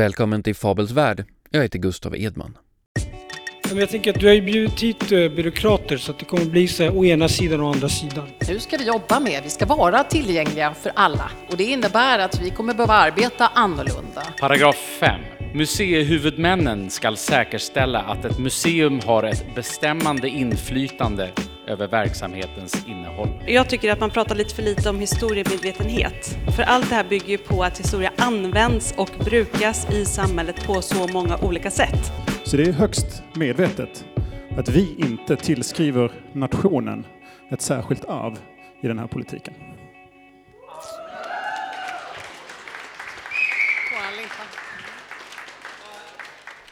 Välkommen till Fabels värld. Jag heter Gustav Edman. jag tänker att du har ju bjudit hit eh, byråkrater så att det kommer bli så här, å ena sidan och å andra sidan. Nu ska vi jobba med, vi ska vara tillgängliga för alla och det innebär att vi kommer behöva arbeta annorlunda. Paragraf 5. Museihuvudmännen ska säkerställa att ett museum har ett bestämmande inflytande över verksamhetens innehåll. Jag tycker att man pratar lite för lite om historiemedvetenhet. För allt det här bygger ju på att historia används och brukas i samhället på så många olika sätt. Så det är högst medvetet att vi inte tillskriver nationen ett särskilt arv i den här politiken.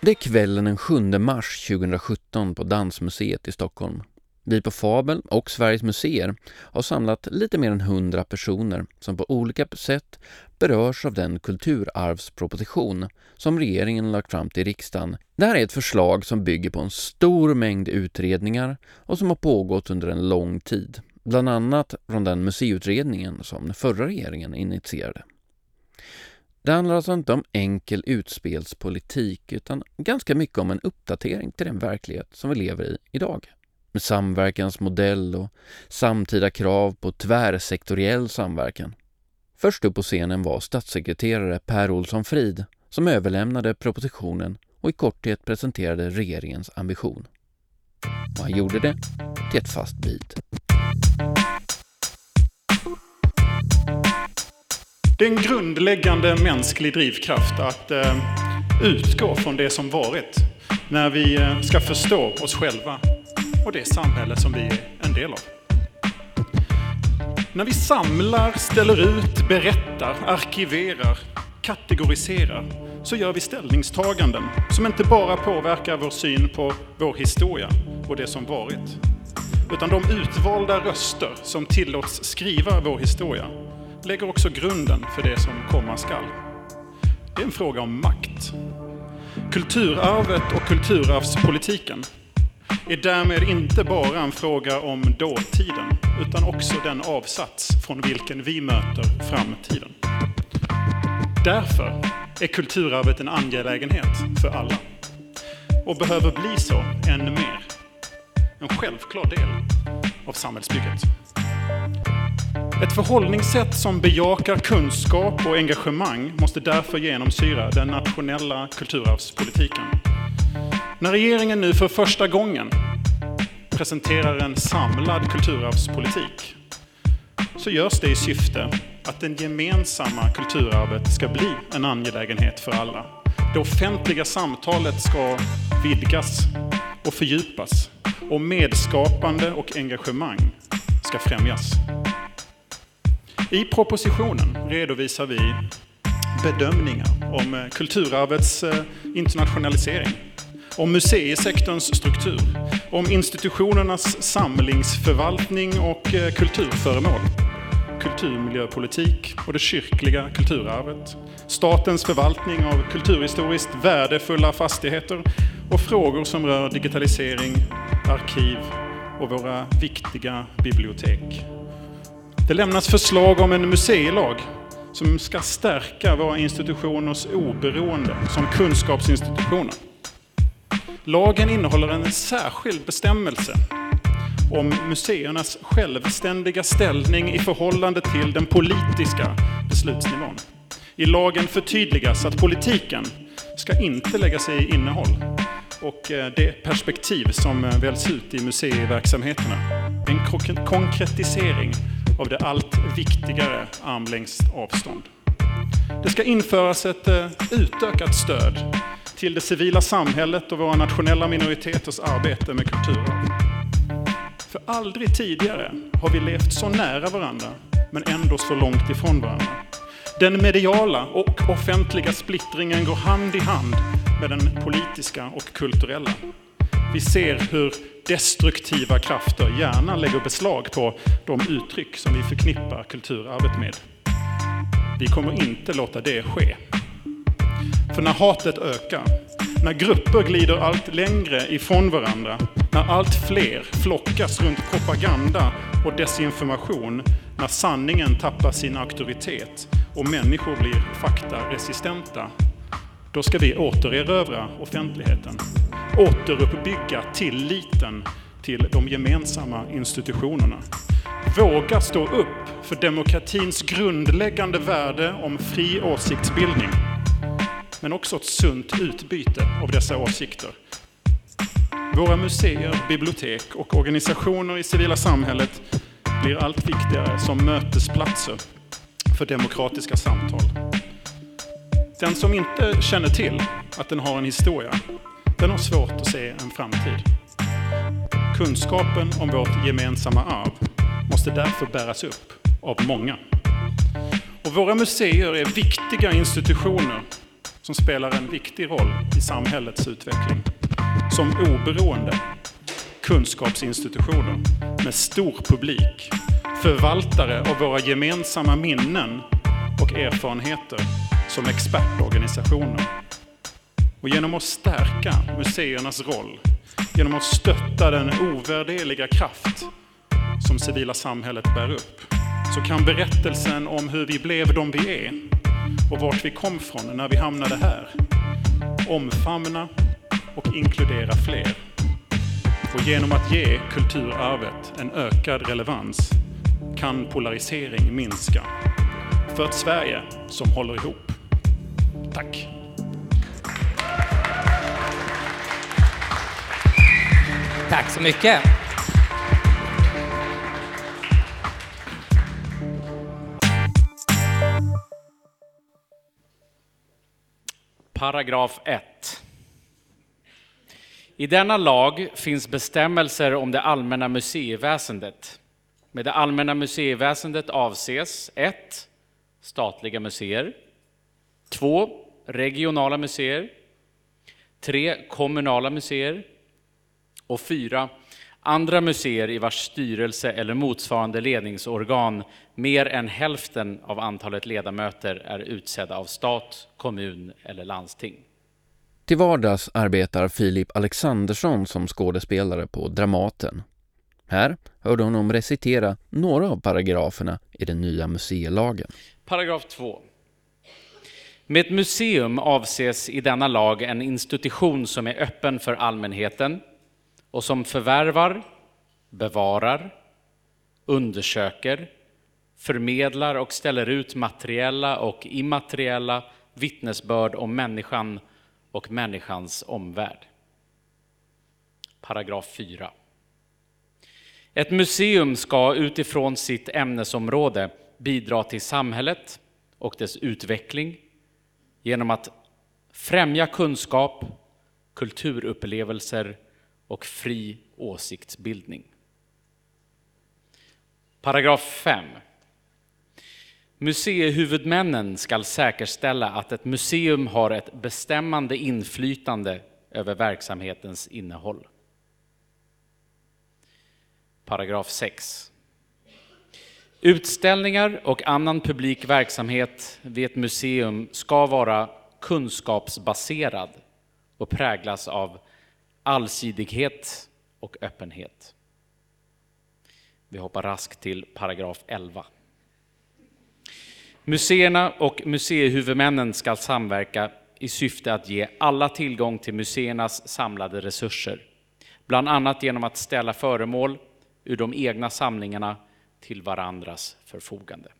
Det är kvällen den 7 mars 2017 på Dansmuseet i Stockholm. Vi på Fabel och Sveriges museer har samlat lite mer än 100 personer som på olika sätt berörs av den kulturarvsproposition som regeringen lagt fram till riksdagen. Det här är ett förslag som bygger på en stor mängd utredningar och som har pågått under en lång tid. Bland annat från den museiutredningen som den förra regeringen initierade. Det handlar alltså inte om enkel utspelspolitik utan ganska mycket om en uppdatering till den verklighet som vi lever i idag med samverkansmodell och samtida krav på tvärsektoriell samverkan. Först upp på scenen var statssekreterare Per Olsson Frid som överlämnade propositionen och i korthet presenterade regeringens ambition. Och han gjorde det till ett fast bit. Det är en grundläggande mänsklig drivkraft att eh, utgå från det som varit när vi eh, ska förstå oss själva och det samhälle som vi är en del av. När vi samlar, ställer ut, berättar, arkiverar, kategoriserar så gör vi ställningstaganden som inte bara påverkar vår syn på vår historia och det som varit. Utan de utvalda röster som tillåts skriva vår historia lägger också grunden för det som komma skall. Det är en fråga om makt. Kulturarvet och kulturarvspolitiken är därmed inte bara en fråga om dåtiden, utan också den avsats från vilken vi möter framtiden. Därför är kulturarvet en angelägenhet för alla och behöver bli så ännu mer. En självklar del av samhällsbygget. Ett förhållningssätt som bejakar kunskap och engagemang måste därför genomsyra den nationella kulturarvspolitiken. När regeringen nu för första gången presenterar en samlad kulturarvspolitik så görs det i syfte att det gemensamma kulturarvet ska bli en angelägenhet för alla. Det offentliga samtalet ska vidgas och fördjupas och medskapande och engagemang ska främjas. I propositionen redovisar vi bedömningar om kulturarvets eh, internationalisering om museisektorns struktur, om institutionernas samlingsförvaltning och eh, kulturföremål, kulturmiljöpolitik och det kyrkliga kulturarvet, statens förvaltning av kulturhistoriskt värdefulla fastigheter och frågor som rör digitalisering, arkiv och våra viktiga bibliotek. Det lämnas förslag om en museilag som ska stärka våra institutioners oberoende som kunskapsinstitutioner. Lagen innehåller en särskild bestämmelse om museernas självständiga ställning i förhållande till den politiska beslutsnivån. I lagen förtydligas att politiken ska inte lägga sig i innehåll och eh, det perspektiv som eh, väljs ut i museiverksamheterna. En konkretisering av det allt viktigare armlängds avstånd. Det ska införas ett eh, utökat stöd till det civila samhället och våra nationella minoriteters arbete med kulturen. För aldrig tidigare har vi levt så nära varandra, men ändå så långt ifrån varandra. Den mediala och offentliga splittringen går hand i hand med den politiska och kulturella. Vi ser hur destruktiva krafter gärna lägger beslag på de uttryck som vi förknippar kulturarvet med. Vi kommer inte låta det ske. För när hatet ökar, när grupper glider allt längre ifrån varandra, när allt fler flockas runt propaganda och desinformation, när sanningen tappar sin auktoritet och människor blir faktaresistenta, då ska vi återerövra offentligheten. Återuppbygga tilliten till de gemensamma institutionerna. Våga stå upp för demokratins grundläggande värde om fri åsiktsbildning. Men också ett sunt utbyte av dessa åsikter. Våra museer, bibliotek och organisationer i civila samhället blir allt viktigare som mötesplatser för demokratiska samtal. Den som inte känner till att den har en historia, den har svårt att se en framtid. Kunskapen om vårt gemensamma arv måste därför bäras upp av många. Och våra museer är viktiga institutioner som spelar en viktig roll i samhällets utveckling. Som oberoende kunskapsinstitutioner med stor publik, förvaltare av våra gemensamma minnen och erfarenheter som expertorganisationer. Och genom att stärka museernas roll, genom att stötta den ovärderliga kraft som civila samhället bär upp, så kan berättelsen om hur vi blev de vi är och vart vi kom från när vi hamnade här omfamna och inkludera fler. Och genom att ge kulturarvet en ökad relevans kan polarisering minska. För ett Sverige som håller ihop. Tack! Tack så mycket. Paragraf 1. I denna lag finns bestämmelser om det allmänna museiväsendet. Med det allmänna museiväsendet avses 1. Statliga museer 2. Regionala museer 3. Kommunala museer och 4. Andra museer i vars styrelse eller motsvarande ledningsorgan mer än hälften av antalet ledamöter är utsedda av stat, kommun eller landsting. Till vardags arbetar Filip Alexandersson som skådespelare på Dramaten. Här hörde honom recitera några av paragraferna i den nya museilagen. Paragraf 2. Med ett museum avses i denna lag en institution som är öppen för allmänheten och som förvärvar, bevarar, undersöker, förmedlar och ställer ut materiella och immateriella vittnesbörd om människan och människans omvärld. Paragraf 4. Ett museum ska utifrån sitt ämnesområde bidra till samhället och dess utveckling genom att främja kunskap, kulturupplevelser och fri åsiktsbildning. Paragraf 5. Museihuvudmännen ska säkerställa att ett museum har ett bestämmande inflytande över verksamhetens innehåll. Paragraf 6. Utställningar och annan publik verksamhet vid ett museum ska vara kunskapsbaserad och präglas av allsidighet och öppenhet. Vi hoppar raskt till paragraf 11. Museerna och museihuvudmännen ska samverka i syfte att ge alla tillgång till museernas samlade resurser, bland annat genom att ställa föremål ur de egna samlingarna till varandras förfogande.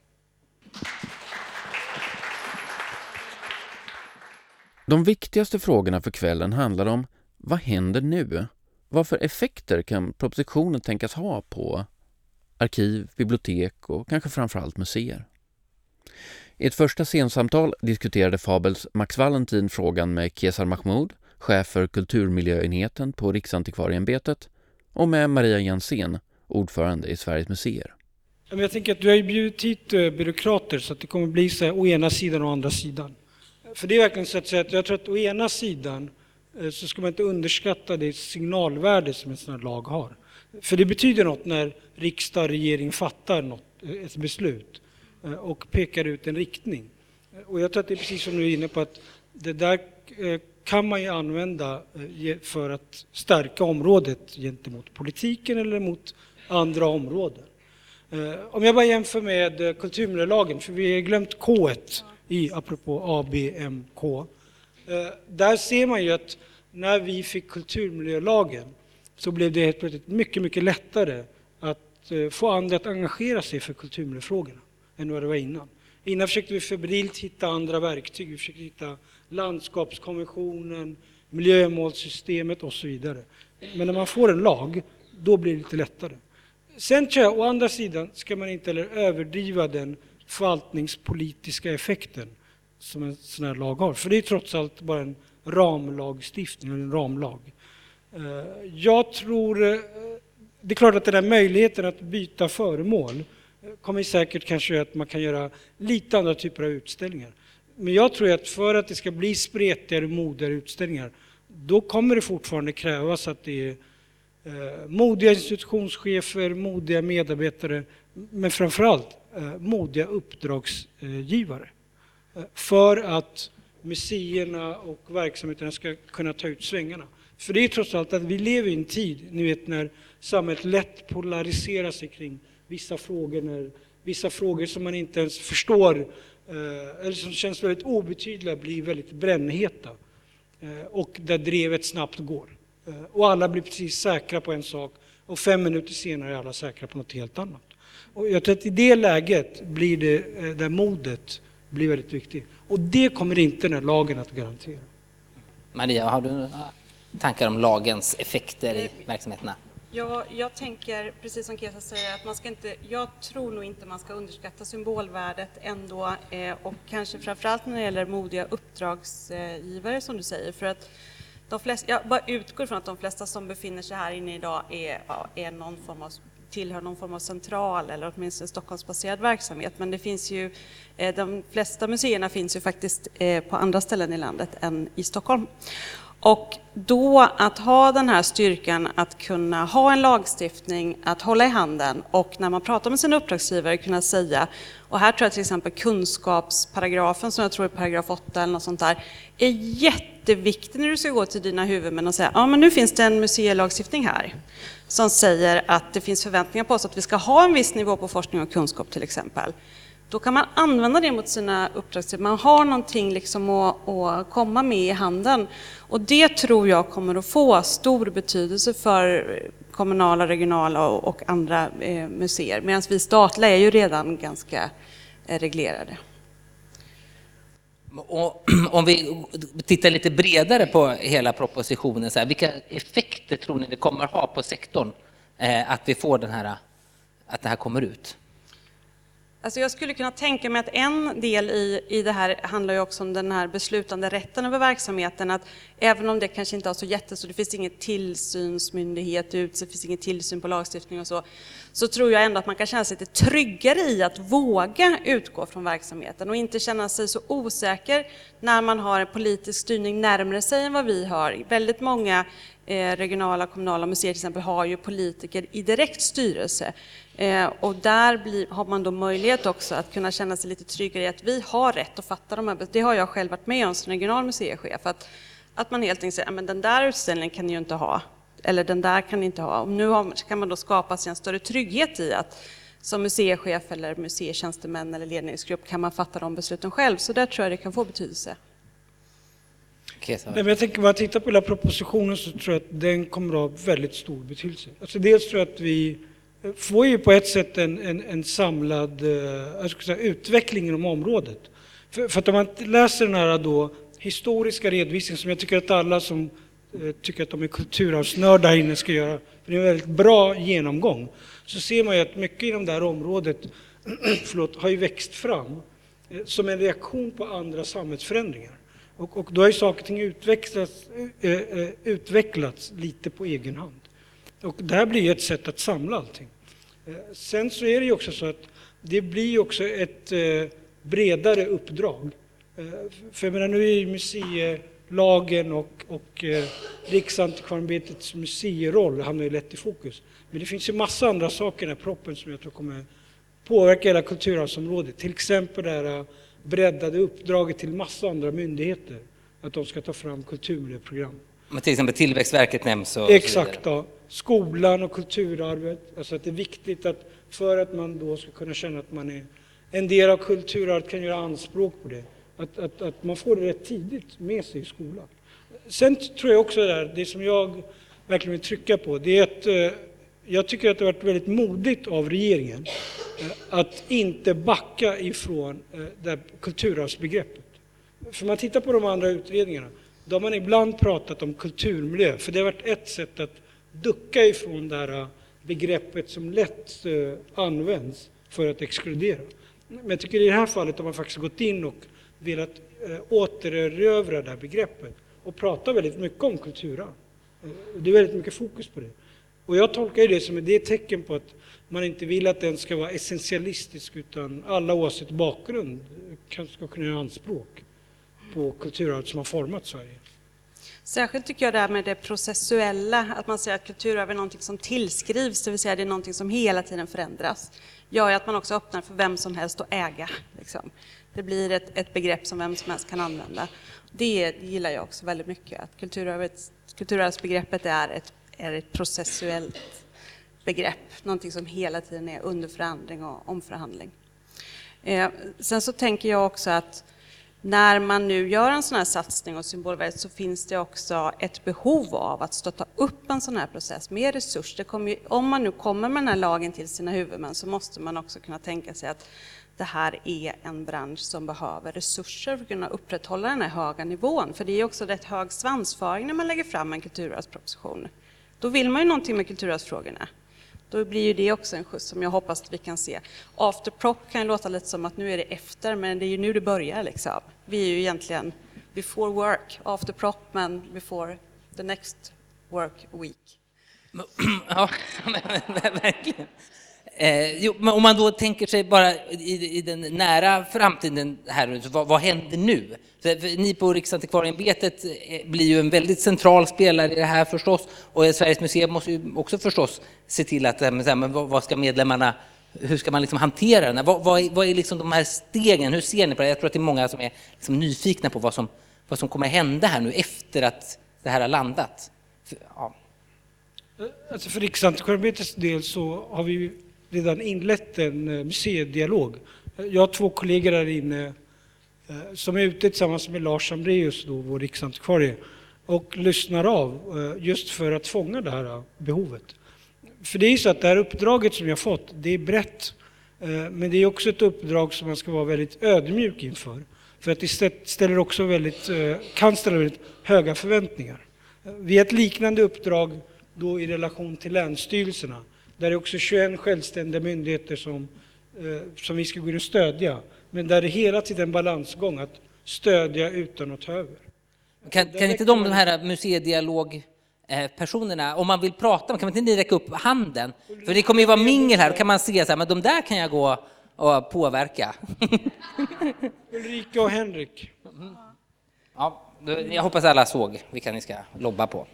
De viktigaste frågorna för kvällen handlar om vad händer nu? Vad för effekter kan propositionen tänkas ha på arkiv, bibliotek och kanske framförallt museer? I ett första scensamtal diskuterade Fabels Max Valentin frågan med Kesar Mahmoud, chef för kulturmiljöenheten på Riksantikvarieämbetet och med Maria Jansén, ordförande i Sveriges museer. Jag tänker att du har ju bjudit hit eh, byråkrater så att det kommer bli så här, å ena sidan och å andra sidan. För det är verkligen så att säga att jag tror att å ena sidan Eh, så ska man inte underskatta det signalvärde som en sån här lag har. För det betyder något när riksdag och regering fattar något, eh, ett beslut eh, och pekar ut en riktning. Och jag tror att det är precis som du är inne på att det där kan man ju använda för att stärka området gentemot politiken eller mot andra områden. Om jag bara jämför med kulturmiljölagen, för vi har glömt K i apropå ABMK. Eh, där ser man ju att när vi fick kulturmiljölagen så blev det helt plötsligt mycket, mycket lättare att eh, få andra att engagera sig för kulturmiljöfrågorna än vad det var innan. Innan försökte vi febrilt hitta andra verktyg. Vi försökte hitta landskapskonventionen, miljömålssystemet och så vidare. Men när man får en lag, då blir det lite lättare. Sen tror jag, å andra sidan ska man inte heller överdriva den förvaltningspolitiska effekten som en sån här lag har. För det är trots allt bara en ramlagstiftning, en ramlag. Eh, jag tror, eh, det är klart att den här möjligheten att byta föremål eh, kommer säkert kanske göra att man kan göra lite andra typer av utställningar. Men jag tror att för att det ska bli spretigare och modigare utställningar, då kommer det fortfarande krävas att det är modiga institutionschefer, modiga medarbetare, men framförallt modiga uppdragsgivare. För att museerna och verksamheterna ska kunna ta ut svängarna. För det är trots allt att vi lever i en tid, ni vet när samhället lätt polariserar sig kring vissa frågor, när vissa frågor som man inte ens förstår eh, eller som känns väldigt obetydliga blir väldigt brännheta. Eh, och där drevet snabbt går. Eh, och alla blir precis säkra på en sak och fem minuter senare är alla säkra på något helt annat. Och jag tror att i det läget blir det, där modet blir väldigt viktigt. Och det kommer inte den här lagen att garantera. Maria, har du några tankar om lagens effekter i verksamheterna? Ja, jag tänker, precis som Kesa säger, att man ska inte, jag tror nog inte man ska underskatta symbolvärdet ändå eh, och kanske framförallt när det gäller modiga uppdragsgivare som du säger. För att de flesta, jag bara utgår från att de flesta som befinner sig här inne idag är, ja, är någon form av, tillhör någon form av central eller åtminstone Stockholmsbaserad verksamhet. Men det finns ju, eh, de flesta museerna finns ju faktiskt eh, på andra ställen i landet än i Stockholm. Och då att ha den här styrkan att kunna ha en lagstiftning att hålla i handen och när man pratar med sina uppdragsgivare kunna säga, och här tror jag till exempel kunskapsparagrafen som jag tror är paragraf 8 eller något sånt där, är jätteviktig när du ska gå till dina huvudmän och säga, ja men nu finns det en museilagstiftning här som säger att det finns förväntningar på oss att vi ska ha en viss nivå på forskning och kunskap till exempel. Då kan man använda det mot sina uppdragsgivare. Man har någonting liksom att, att komma med i handen. Och det tror jag kommer att få stor betydelse för kommunala, regionala och, andra eh, museer. Medan vi statliga är ju redan ganska eh, reglerade. Och om vi tittar lite bredare på hela propositionen, så här, vilka effekter tror ni det kommer ha på sektorn eh, att vi får den här, att det här kommer ut? Alltså jag skulle kunna tänka mig att en del i, i det här handlar ju också om den här beslutande rätten över verksamheten. Att även om det kanske inte har så jättestor, det finns ingen tillsynsmyndighet ut, det finns ingen tillsyn på lagstiftning och så, så tror jag ändå att man kan känna sig lite tryggare i att våga utgå från verksamheten och inte känna sig så osäker när man har en politisk styrning närmare sig än vad vi har. Väldigt många eh, regionala och kommunala museer till exempel har ju politiker i direkt styrelse. Eh, och där blir, har man då möjlighet också att kunna känna sig lite tryggare i att vi har rätt att fatta de här. Det har jag själv varit med om som regional museichef. Att, att man helt enkelt säger, men den där utställningen kan ni ju inte ha. Eller den där kan ni inte ha. Och nu har, kan man då skapa sig en större trygghet i att som museichef eller museitjänstemän eller ledningsgrupp kan man fatta de besluten själv. Så där tror jag det kan få betydelse. Nej, men jag tänker, om man tittar på hela propositionen så tror jag att den kommer att ha väldigt stor betydelse. Alltså dels tror jag att vi får ju på ett sätt en, en, en samlad eh, jag ska säga, utveckling inom området. För, för att om man läser den här då, historiska redovisningen som jag tycker att alla som eh, tycker att de är kulturarvsnördar här inne ska göra, för det är en väldigt bra genomgång, så ser man ju att mycket inom det här området förlåt, har ju växt fram eh, som en reaktion på andra samhällsförändringar. Och, och då har ju saker och ting utvecklats, eh, eh, utvecklats lite på egen hand. Och det här blir ju ett sätt att samla allting. Eh, sen så är det ju också så att det blir också ett eh, bredare uppdrag. Eh, för jag menar, nu är ju museilagen och, och Riksantikvarieämbetets museiroll hamnar ju lätt i fokus. Men det finns ju massa andra saker i den här proppen som jag tror kommer påverka hela kulturarvsområdet. Till exempel det här breddade uppdraget till massa andra myndigheter. Att de ska ta fram kulturmiljöprogram. Men till exempel Tillväxtverket nämns och Exakt, och ja. Skolan och kulturarvet. Alltså att det är viktigt att för att man då ska kunna känna att man är en del av kulturarvet, kan göra anspråk på det, Att, att, att man får det rätt tidigt med sig i skolan. Sen tror jag också där, det som jag verkligen vill trycka på, det är att eh, jag tycker att det har varit väldigt modigt av regeringen eh, att inte backa ifrån eh, det här kulturarvsbegreppet. För man tittar på de andra utredningarna, då har man ibland pratat om kulturmiljö, för det har varit ett sätt att ducka ifrån det här äh, begreppet som lätt äh, används för att exkludera. Men jag tycker i det här fallet har man faktiskt gått in och velat äh, återerövra det här begreppet och prata väldigt mycket om kulturarv. Det är väldigt mycket fokus på det. Och jag tolkar det som ett tecken på att man inte vill att den ska vara essentialistisk utan alla oavsett bakgrund ska kunna göra anspråk på kulturarvet som har format Sverige. Särskilt tycker jag det här med det processuella, att man säger att kulturarv är någonting som tillskrivs, det vill säga det är någonting som hela tiden förändras, gör ju att man också öppnar för vem som helst att äga. Liksom. Det blir ett, ett begrepp som vem som helst kan använda. Det gillar jag också väldigt mycket, att kulturarvet, kulturarvsbegreppet är ett är ett processuellt begrepp, någonting som hela tiden är under förändring och omförhandling. Eh, sen så tänker jag också att när man nu gör en sån här satsning och symbolvärdet så finns det också ett behov av att stötta upp en sån här process med resurser. Ju, om man nu kommer med den här lagen till sina huvudmän så måste man också kunna tänka sig att det här är en bransch som behöver resurser för att kunna upprätthålla den här höga nivån. För det är också rätt hög svansföring när man lägger fram en kulturarvsproposition. Då vill man ju någonting med kulturarvsfrågorna. Då blir ju det också en skjuts som jag hoppas att vi kan se. Afterprop kan ju låta lite som att nu är det efter, men det är ju nu det börjar. Liksom. Vi är ju egentligen before work, afterprop, men before the next work week. Ja, verkligen. Eh, jo, om man då tänker sig bara i, i den nära framtiden här, vad, vad händer nu? För, ni på Riksantikvarieämbetet eh, blir ju en väldigt central spelare i det här förstås och Sveriges museum måste ju också förstås se till att, eh, men, vad ska medlemmarna hur ska man liksom hantera den? Vad, vad, är, vad är liksom de här stegen? Hur ser ni på det? Jag tror att det är många som är liksom nyfikna på vad som, vad som kommer hända här nu efter att det här har landat. Ja. Eh, alltså för Riksantikvarieämbetets del så har vi redan inlett en eh, museidialog. Eh, jag har två kollegor här inne eh, som är ute tillsammans med Lars Amréus, då, vår riksantikvarie, och lyssnar av just för att fånga det här behovet. För det är ju så att det här uppdraget som jag har fått, det är brett, men det är också ett uppdrag som man ska vara väldigt ödmjuk inför. För att det ställer också väldigt, kan ställa väldigt höga förväntningar. Vi har ett liknande uppdrag då i relation till länsstyrelserna där är också 21 självständiga myndigheter som, eh, som vi ska gå in och stödja. Men där det hela tiden en balansgång att stödja utan att ta över. Kan, kan inte de, de här museidialogpersonerna, om man vill prata, kan inte ni räcka upp handen? För det kommer ju vara mingel här, då kan man se så här, men de där kan jag gå och påverka. Ulrika och Henrik. Ja, jag hoppas alla såg vilka ni ska lobba på.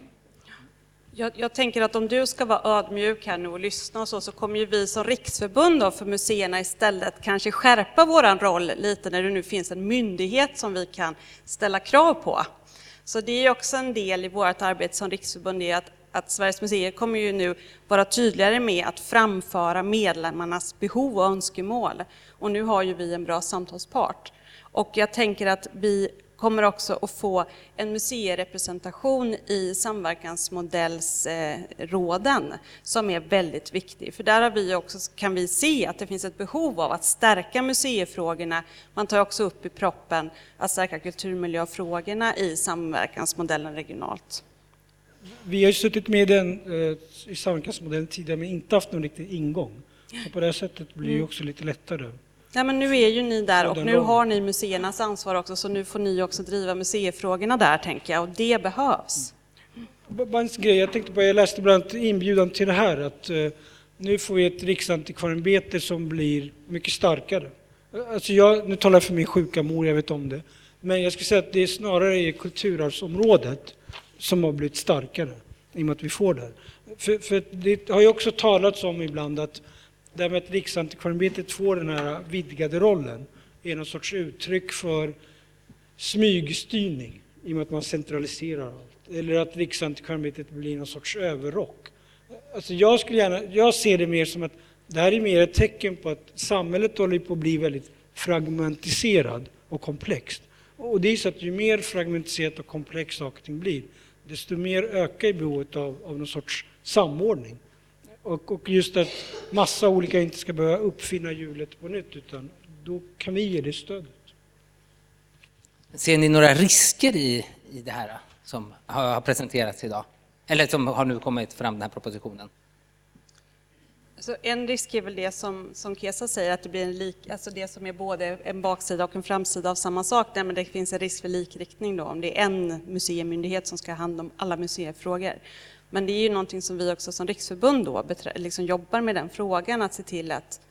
Jag, jag, tänker att om du ska vara ödmjuk här nu och lyssna och så, så kommer ju vi som riksförbund för museerna istället kanske skärpa våran roll lite när det nu finns en myndighet som vi kan ställa krav på. Så det är också en del i vårt arbete som riksförbund, är att, att Sveriges museer kommer ju nu vara tydligare med att framföra medlemmarnas behov och önskemål. Och nu har ju vi en bra samtalspart. Och jag tänker att vi kommer också att få en museirepresentation i samverkansmodellsråden som är väldigt viktig. För där har vi också, kan vi se att det finns ett behov av att stärka museifrågorna. Man tar också upp i proppen att stärka kulturmiljöfrågorna i samverkansmodellen regionalt. Vi har ju suttit med den eh, i samverkansmodellen tidigare men inte haft någon riktig ingång. Och på det sättet blir det mm. också lite lättare. Ja, men nu är ju ni där och nu har ni museernas ansvar också, så nu får ni också driva museifrågorna där, tänker jag, och det behövs. Bara en grej, jag tänkte på, jag läste bland annat inbjudan till det här, att uh, nu får vi ett riksantikvarieämbete som blir mycket starkare. Alltså jag, nu talar jag för min sjuka mor, jag vet om det. Men jag skulle säga att det är snarare i kulturarvsområdet som har blivit starkare, i och med att vi får det. För, för det har ju också talats om ibland att det med att Riksantikvarieämbetet får den här vidgade rollen är någon sorts uttryck för smygstyrning i och med att man centraliserar allt. Eller att Riksantikvarieämbetet blir någon sorts överrock. Alltså jag, skulle gärna, jag ser det mer som att det här är mer ett tecken på att samhället håller på att bli väldigt fragmentiserad och komplext. Och det är så att ju mer fragmentiserat och komplext saker och ting blir, desto mer ökar behovet av, av någon sorts samordning. Och, och just att massa olika inte ska behöva uppfinna hjulet på nytt, utan då kan vi ge det stödet. Ser ni några risker i, i det här som har, presenterats idag? Eller som har nu kommit fram, den här propositionen? Så en risk är väl det som, som Kesa säger, att det blir en lik, alltså det som är både en baksida och en framsida av samma sak, där men det finns en risk för likriktning då, om det är en museimyndighet som ska ha hand om alla museifrågor. Men det är ju någonting som vi också som riksförbund då liksom jobbar med den frågan, att se till att,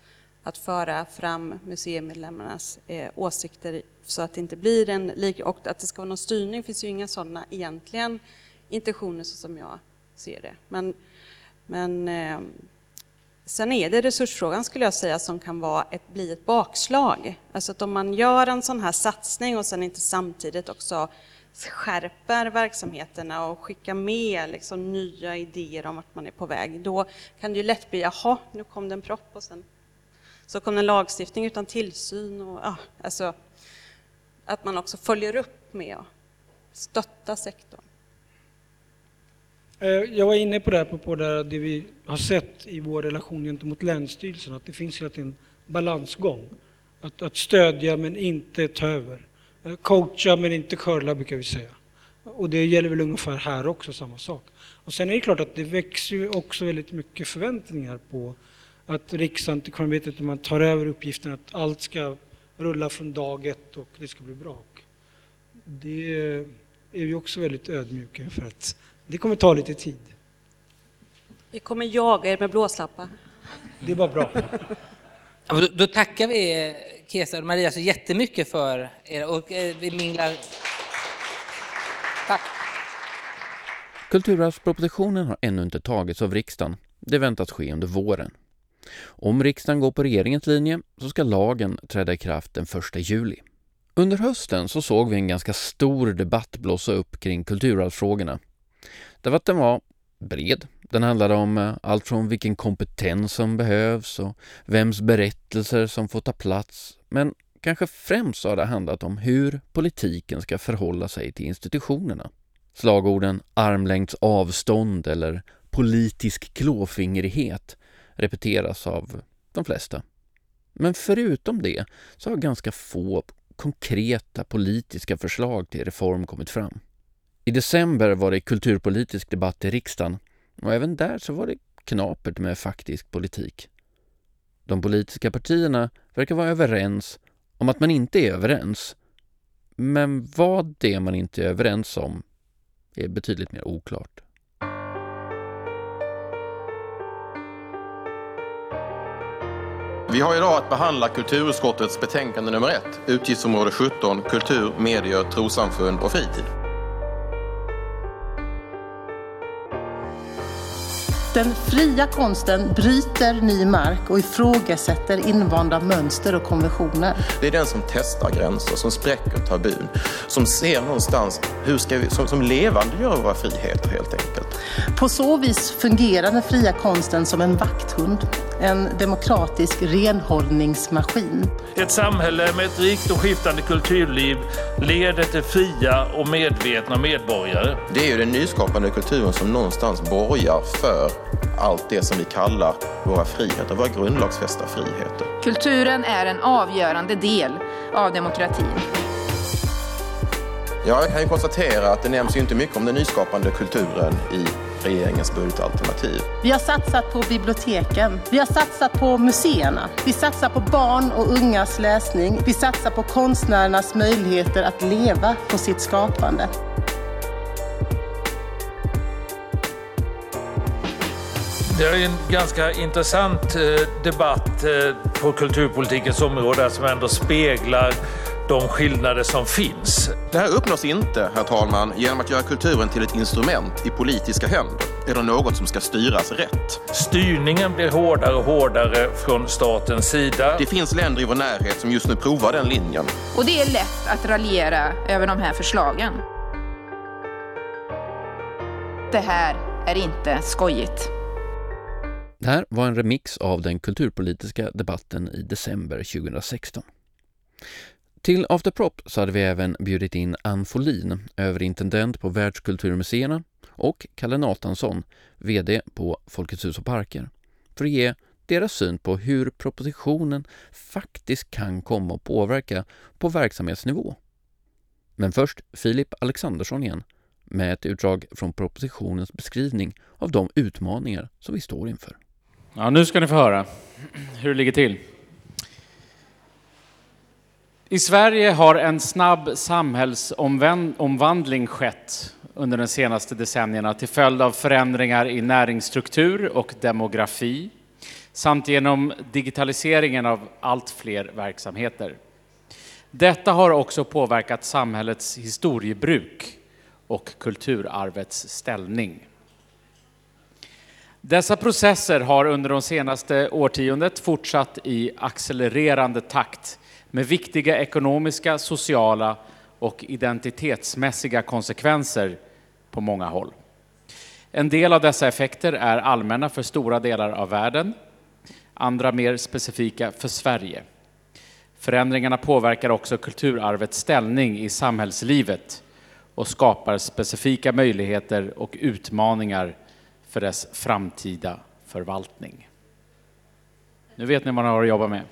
att föra fram museimedlemmarnas eh, åsikter så att det inte blir en lik, och att det ska vara någon styrning finns ju inga sådana egentligen intentioner så som jag ser det. Men, men eh, Sen är det resursfrågan skulle jag säga som kan vara ett, bli ett bakslag. Alltså att om man gör en sån här satsning och sen inte samtidigt också skärper verksamheterna och skickar med liksom nya idéer om vart man är på väg, då kan det ju lätt bli, jaha, nu kom det en propp och sen så kom det en lagstiftning utan tillsyn. Och, ja, alltså, att man också följer upp med att stötta sektorn. Eh, jag var inne på det här på det, det vi har sett i vår relation gentemot Länsstyrelsen, att det finns hela tiden balansgång. Att, att stödja men inte ta över. Eh, coacha men inte curla brukar vi säga. Och det gäller väl ungefär här också, samma sak. Och sen är det klart att det växer ju också väldigt mycket förväntningar på att Riksantikvarieämbetet, när man tar över uppgiften att allt ska rulla från dag ett och det ska bli bra. Det är vi också väldigt ödmjuka för att det kommer ta lite tid. Vi kommer jaga er med blåslappar. Det var bra. Ja, då, då, tackar vi eh, Kesa och Maria så jättemycket för er och eh, vi minglar. Tack. Kulturarvspropositionen har ännu inte tagits av riksdagen. Det väntas ske under våren. Om riksdagen går på regeringens linje så ska lagen träda i kraft den 1 juli. Under hösten så såg vi en ganska stor debatt blossa upp kring kulturarvsfrågorna. Därför att den var bred. Den handlade om eh, allt från vilken kompetens som behövs och vems berättelser som får ta plats. Men kanske främst har det handlat om hur politiken ska förhålla sig till institutionerna. Slagorden armlängds avstånd eller politisk klåfingrighet repeteras av de flesta. Men förutom det så har ganska få konkreta politiska förslag till reform kommit fram. I december var det kulturpolitisk debatt i riksdagen och även där så var det knapert med faktisk politik. De politiska partierna verkar vara överens om att man inte är överens. Men vad det är man inte är överens om är betydligt mer oklart. Vi har idag att behandla kulturutskottets betänkande nummer ett, utgiftsområde 17, kultur, medier, trossamfund och fritid. Den fria konsten bryter ny mark och ifrågasätter invanda mönster och konventioner. Det är den som testar gränser, som spräcker tabun, som ser någonstans hur ska vi, som, som levande gör våra friheter helt enkelt. På så vis fungerar den fria konsten som en vakthund, en demokratisk renhållningsmaskin. Ett samhälle med ett rikt och skiftande kulturliv leder till fria och medvetna medborgare. Det är ju den nyskapande kulturen som någonstans borgar för allt det som vi kallar våra friheter, våra grundlagsfästa friheter. Kulturen är en avgörande del av demokratin. Ja, jag kan ju konstatera att det nämns ju inte mycket om den nyskapande kulturen i regeringens budgetalternativ. Vi har satsat på biblioteken. Vi har satsat på museerna. Vi satsar på barn och ungas läsning. Vi satsar på konstnärernas möjligheter att leva på sitt skapande. Det är en ganska intressant eh, debatt eh, på kulturpolitikens område som ändå speglar de skillnader som finns. Det här uppnås inte, herr talman, genom att göra kulturen till ett instrument i politiska händer eller något som ska styras rätt. Styrningen blir hårdare och hårdare från statens sida. Det finns länder i vår närhet som just nu provar den linjen. Och det är lätt att raljera över de här förslagen. Det här är inte skojigt. Det här var en remix av den kulturpolitiska debatten i december 2016. Till After Prop så hade vi även bjudit in Ann Folin, överintendent på Världskulturmuseerna och Kalle Natansson, VD på Folkets hus och parker, för att ge deras syn på hur propositionen faktiskt kan komma att påverka på verksamhetsnivå. Men först Filip Alexandersson igen med ett utdrag från propositionens beskrivning av de utmaningar som vi står inför. Ja, nu ska ni få höra hur det ligger till. I Sverige har en snabb samhällsomvandling skett under de senaste decennierna till följd av förändringar i näringsstruktur och demografi samt genom digitaliseringen av allt fler verksamheter. Detta har också påverkat samhällets historiebruk och kulturarvets ställning. Dessa processer har under de senaste årtiondet fortsatt i accelererande takt med viktiga ekonomiska, sociala och identitetsmässiga konsekvenser på många håll. En del av dessa effekter är allmänna för stora delar av världen, andra mer specifika för Sverige. Förändringarna påverkar också kulturarvets ställning i samhällslivet och skapar specifika möjligheter och utmaningar för dess framtida förvaltning. Nu vet ni vad ni har att jobba med.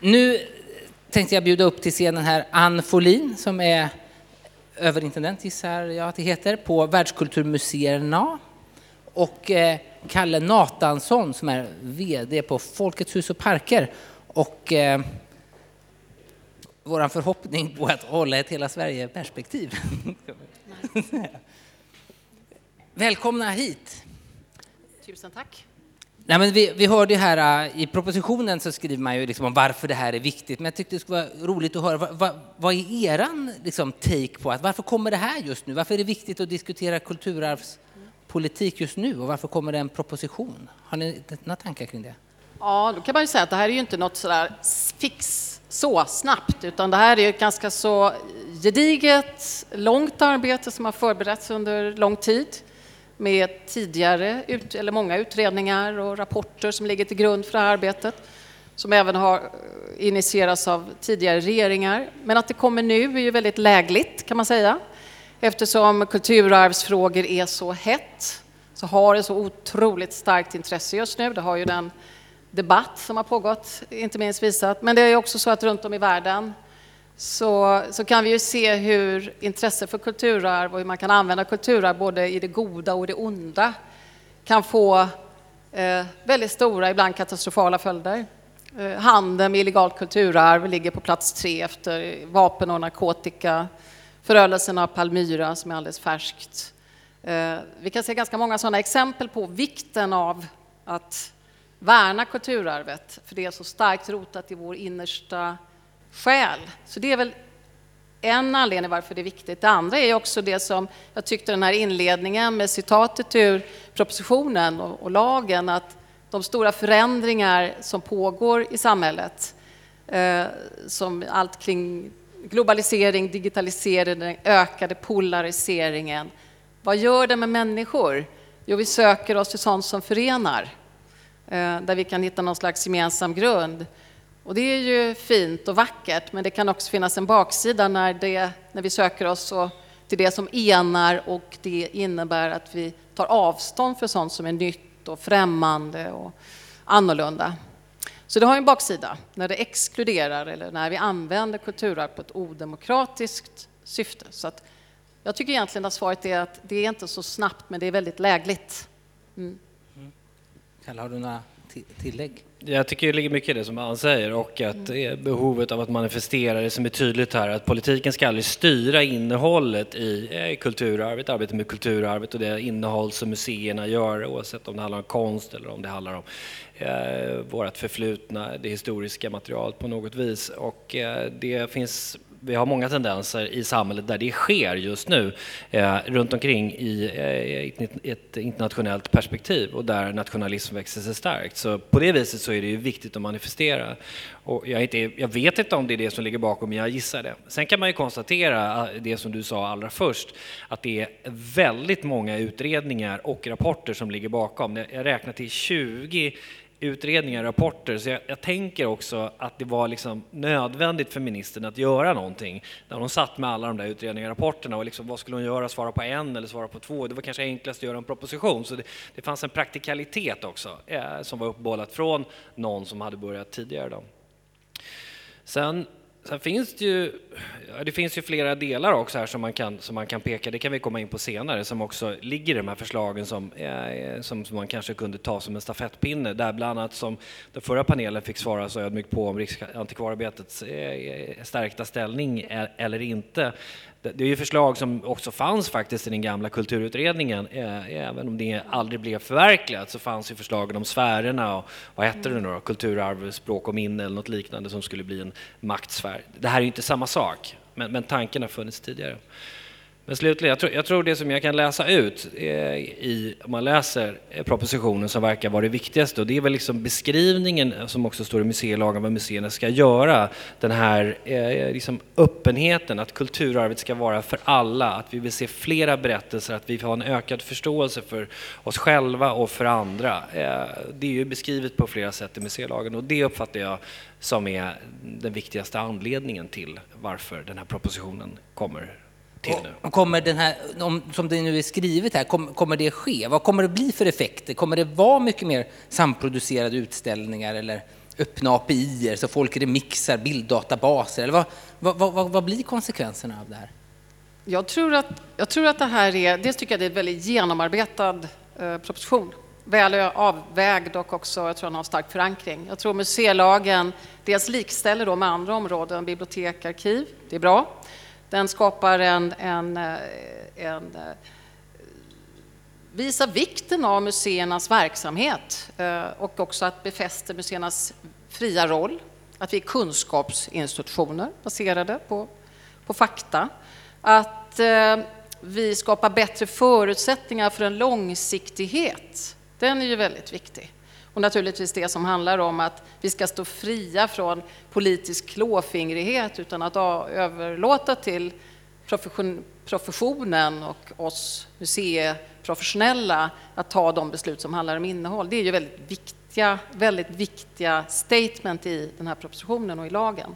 Nu tänkte jag bjuda upp till scenen här Ann Folin som är överintendent, gissar jag att det heter, på Världskulturmuseerna och eh, Kalle Natansson som är VD på Folkets hus och parker. Och eh, vår förhoppning på att hålla ett hela Sverige-perspektiv. Välkomna hit! Tusen tack! Nej, men vi, vi hörde här äh, i propositionen så skriver man ju liksom om varför det här är viktigt, men jag tyckte det skulle vara roligt att höra vad, vad, vad är eran liksom, take på att varför kommer det här just nu? Varför är det viktigt att diskutera kulturarvspolitik just nu och varför kommer det en proposition? Har ni några tankar kring det? Ja, då kan man ju säga att det här är ju inte något sådär fix så snabbt, utan det här är ett ganska så gediget, långt arbete som har förberetts under lång tid med tidigare, ut, eller många utredningar och rapporter som ligger till grund för det här arbetet, som även har eh, initierats av tidigare regeringar. Men att det kommer nu är ju väldigt lägligt kan man säga, eftersom kulturarvsfrågor är så hett, så har det så otroligt starkt intresse just nu. Det har ju den debatt som har pågått inte minst visat, men det är också så att runt om i världen så, så kan vi ju se hur intresse för kulturarv och hur man kan använda kulturarv både i det goda och det onda kan få eh, väldigt stora, ibland katastrofala följder. Eh, handeln med illegalt kulturarv ligger på plats tre efter vapen och narkotika. Förödelsen av Palmyra som är alldeles färskt. Eh, vi kan se ganska många sådana exempel på vikten av att värna kulturarvet, för det är så starkt rotat i vår innersta själ. Så det är väl en anledning varför det är viktigt. Det andra är också det som jag tyckte den här inledningen med citatet ur propositionen och, och lagen, att de stora förändringar som pågår i samhället, eh, som allt kring globalisering, digitalisering, den ökade polariseringen. Vad gör det med människor? Jo, vi söker oss till sånt som förenar, Eh, där vi kan hitta någon slags gemensam grund. Och det är ju fint och vackert, men det kan också finnas en baksida när, det, när vi söker oss till det som enar och det innebär att vi tar avstånd för sånt som är nytt och främmande och annorlunda. Så det har en baksida när det exkluderar eller när vi använder kulturarv på ett odemokratiskt syfte. Så att jag tycker egentligen att svaret är att det är inte så snabbt, men det är väldigt lägligt. Mm. Mm. Kalle, har du några tillägg? Jag tycker det ligger mycket i det som Ann säger och att det är behovet av att manifestera det som är tydligt här, att politiken ska aldrig styra innehållet i eh, kulturarvet, arbetet med kulturarvet och det innehåll som museerna gör, oavsett om det handlar om konst eller om det handlar om eh, vårt förflutna, det historiska materialet på något vis. Och eh, det finns vi har många tendenser i samhället där det sker just nu eh, runt omkring i eh, ett internationellt perspektiv och där nationalism växer sig starkt. Så på det viset så är det ju viktigt att manifestera. Och jag, inte, jag vet inte om det är det som ligger bakom, men jag gissar det. Sen kan man ju konstatera eh, det som du sa allra först, att det är väldigt många utredningar och rapporter som ligger bakom. Jag räknar till 20 utredningar, och rapporter, så jag, jag, tänker också att det var liksom nödvändigt för ministern att göra någonting. När hon satt med alla de där utredningarna och rapporterna och liksom, vad skulle hon göra, svara på en eller svara på två? Det var kanske enklast att göra en proposition, så det, det fanns en praktikalitet också eh, som var uppbollat från någon som hade börjat tidigare. Då. Sen Sen finns det ju, det finns ju flera delar också här som man, kan, som man kan peka, det kan vi komma in på senare, som också ligger i de här förslagen som, eh, som, som man kanske kunde ta som en stafettpinne. Där bland annat som den förra panelen fick svara så ödmjukt på om Riksantikvarieämbetets eh, eh, stärkta ställning eller inte. Det är ju förslag som också fanns faktiskt i den gamla kulturutredningen. Eh, även om det aldrig blev förverkligat så fanns ju förslagen om sfärerna och vad hette det nu då? Kulturarv, språk och minne eller något liknande som skulle bli en maktsfär. Det här är ju inte samma sak, men, men tanken har funnits tidigare. Men slutligen, jag tror, jag tror, det som jag kan läsa ut eh, i, om man läser eh, propositionen som verkar vara det viktigaste, och det är väl liksom beskrivningen eh, som också står i museilagen vad museerna ska göra. Den här eh, liksom öppenheten, att kulturarvet ska vara för alla, att vi vill se flera berättelser, att vi vill ha en ökad förståelse för oss själva och för andra. Eh, det är ju beskrivet på flera sätt i museilagen och det uppfattar jag som är den viktigaste anledningen till varför den här propositionen kommer till nu. Kommer den här, om, som det nu är skrivet här, kom, kommer det ske? Vad kommer det bli för effekter? Kommer det vara mycket mer samproducerade utställningar eller öppna API så folk remixar bilddatabaser? Eller vad, vad, vad, vad blir konsekvenserna av det här? Jag tror att, jag tror att det här är, dels tycker jag det är en väldigt genomarbetad eh, proposition. Väl avvägd och också, jag tror den har stark förankring. Jag tror museilagen dels likställer då med andra områden, bibliotek, arkiv, det är bra. Den skapar en, en, eh, en eh, visar vikten av museernas verksamhet eh, och också att befästa museernas fria roll. Att vi är kunskapsinstitutioner baserade på, på fakta. Att vi skapar bättre förutsättningar för en långsiktighet. Den är ju väldigt viktig. Och naturligtvis det som handlar om att vi ska stå fria från politisk klåfingrighet utan att överlåta till profession, professionen och oss museiprofessionella att ta de beslut som handlar om innehåll. Det är ju väldigt viktiga, väldigt viktiga statement i den här propositionen och i lagen.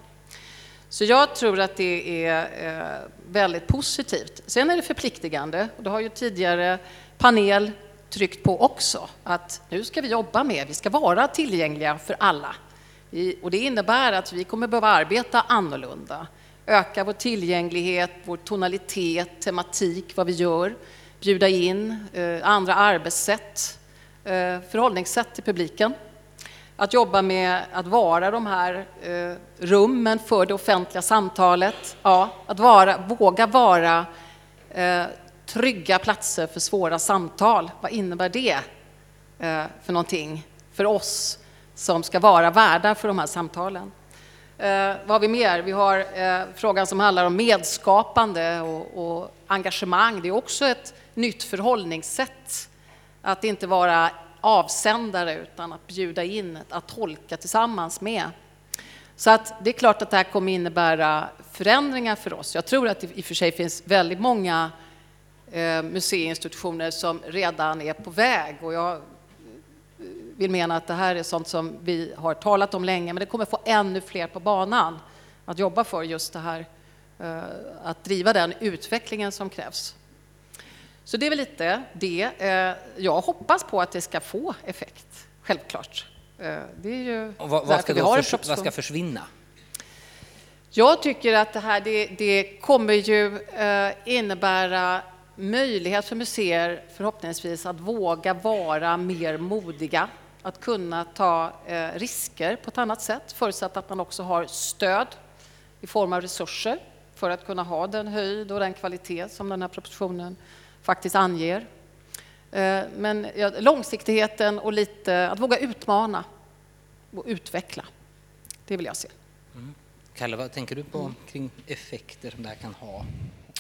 Så jag tror att det är eh, väldigt positivt. Sen är det förpliktigande och det har ju tidigare panel tryckt på också att nu ska vi jobba med, vi ska vara tillgängliga för alla. Och det innebär att vi kommer behöva arbeta annorlunda, öka vår tillgänglighet, vår tonalitet, tematik, vad vi gör, bjuda in eh, andra arbetssätt, eh, förhållningssätt till publiken. Att jobba med att vara de här eh, rummen för det offentliga samtalet. Ja, att vara, våga vara eh, trygga platser för svåra samtal. Vad innebär det eh, för någonting för oss som ska vara värdar för de här samtalen? Eh, vad har vi mer? Vi har eh, frågan som handlar om medskapande och, och engagemang. Det är också ett nytt förhållningssätt. Att inte vara avsändare utan att bjuda in, att tolka tillsammans med. Så att det är klart att det här kommer innebära förändringar för oss. Jag tror att det i och för sig finns väldigt många museiinstitutioner som redan är på väg. Och jag vill mena att det här är sånt som vi har talat om länge, men det kommer få ännu fler på banan att jobba för just det här, eh, att driva den utvecklingen som krävs. Så det är väl lite det. Eh, jag hoppas på att det ska få effekt, självklart. Det är ju och vad, vad, ska vi har för, vad ska försvinna? Jag tycker att det här det, det kommer ju innebära möjlighet för museer förhoppningsvis att våga vara mer modiga, att kunna ta eh, risker på ett annat sätt, förutsatt att man också har stöd i form av resurser för att kunna ha den höjd och den kvalitet som den här propositionen faktiskt anger. Eh, men långsiktigheten och lite att våga utmana och utveckla, det vill jag se. Mm. Kalle, vad tänker du på kring effekter som det här kan ha?